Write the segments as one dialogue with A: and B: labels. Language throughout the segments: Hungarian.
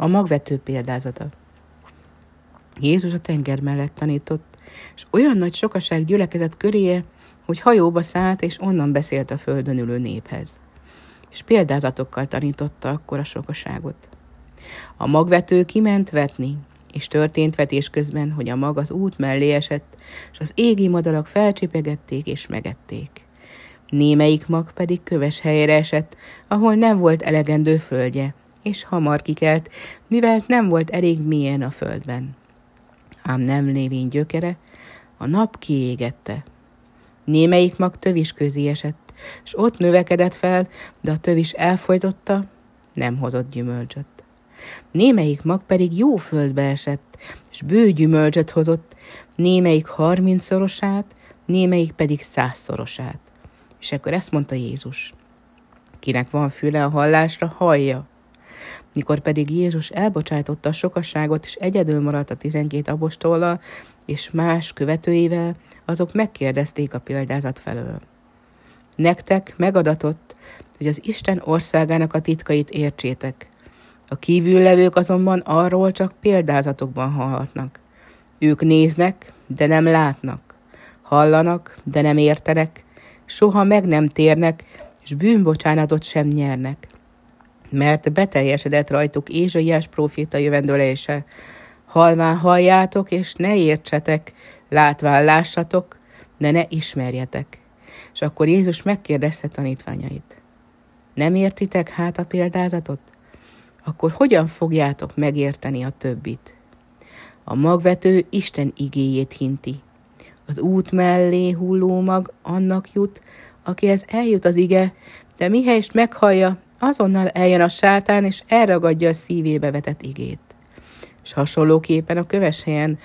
A: A magvető példázata. Jézus a tenger mellett tanított, és olyan nagy sokaság gyülekezett köréje, hogy hajóba szállt, és onnan beszélt a földön ülő néphez. És példázatokkal tanította akkor a sokaságot. A magvető kiment vetni, és történt vetés közben, hogy a mag az út mellé esett, és az égi madarak felcsipegették és megették. Némelyik mag pedig köves helyre esett, ahol nem volt elegendő földje, és hamar kikelt, mivel nem volt elég mélyen a földben. Ám nem lévén gyökere, a nap kiégette. Némelyik mag tövis közé esett, s ott növekedett fel, de a tövis elfolytotta, nem hozott gyümölcsöt. Némelyik mag pedig jó földbe esett, és bő gyümölcsöt hozott, némelyik harmincszorosát, némelyik pedig százszorosát. És akkor ezt mondta Jézus. Kinek van füle a hallásra, hallja. Mikor pedig Jézus elbocsájtotta a sokasságot, és egyedül maradt a tizenkét apostollal és más követőivel, azok megkérdezték a példázat felől. Nektek megadatott, hogy az Isten országának a titkait értsétek. A kívüllevők azonban arról csak példázatokban hallhatnak. Ők néznek, de nem látnak. Hallanak, de nem értenek. Soha meg nem térnek, és bűnbocsánatot sem nyernek. Mert beteljesedett rajtuk Ézsaiás proféta jövendőlése. Halván halljátok, és ne értsetek, látván lássatok, de ne ismerjetek. És akkor Jézus megkérdezte tanítványait. Nem értitek hát a példázatot? Akkor hogyan fogjátok megérteni a többit? A magvető Isten igéjét hinti. Az út mellé hulló mag annak jut, akihez eljut az ige, de mihelyest meghallja, azonnal eljön a sátán, és elragadja a szívébe vetett igét. És hasonlóképpen a köves helyen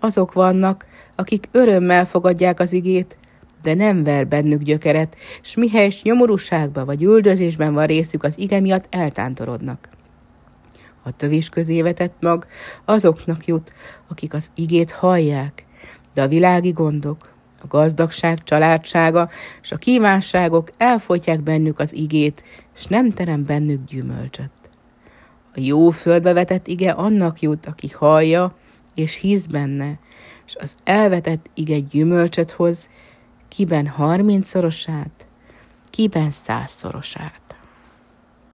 A: azok vannak, akik örömmel fogadják az igét, de nem ver bennük gyökeret, s mihelyest nyomorúságban vagy üldözésben van részük az ige miatt eltántorodnak. A tövés közé vetett mag azoknak jut, akik az igét hallják, de a világi gondok, a gazdagság családsága és a kívánságok elfolytják bennük az igét, és nem terem bennük gyümölcsöt. A jó földbe vetett ige annak jut, aki hallja és hisz benne, és az elvetett ige gyümölcsöt hoz, kiben harmincszorosát, kiben százszorosát.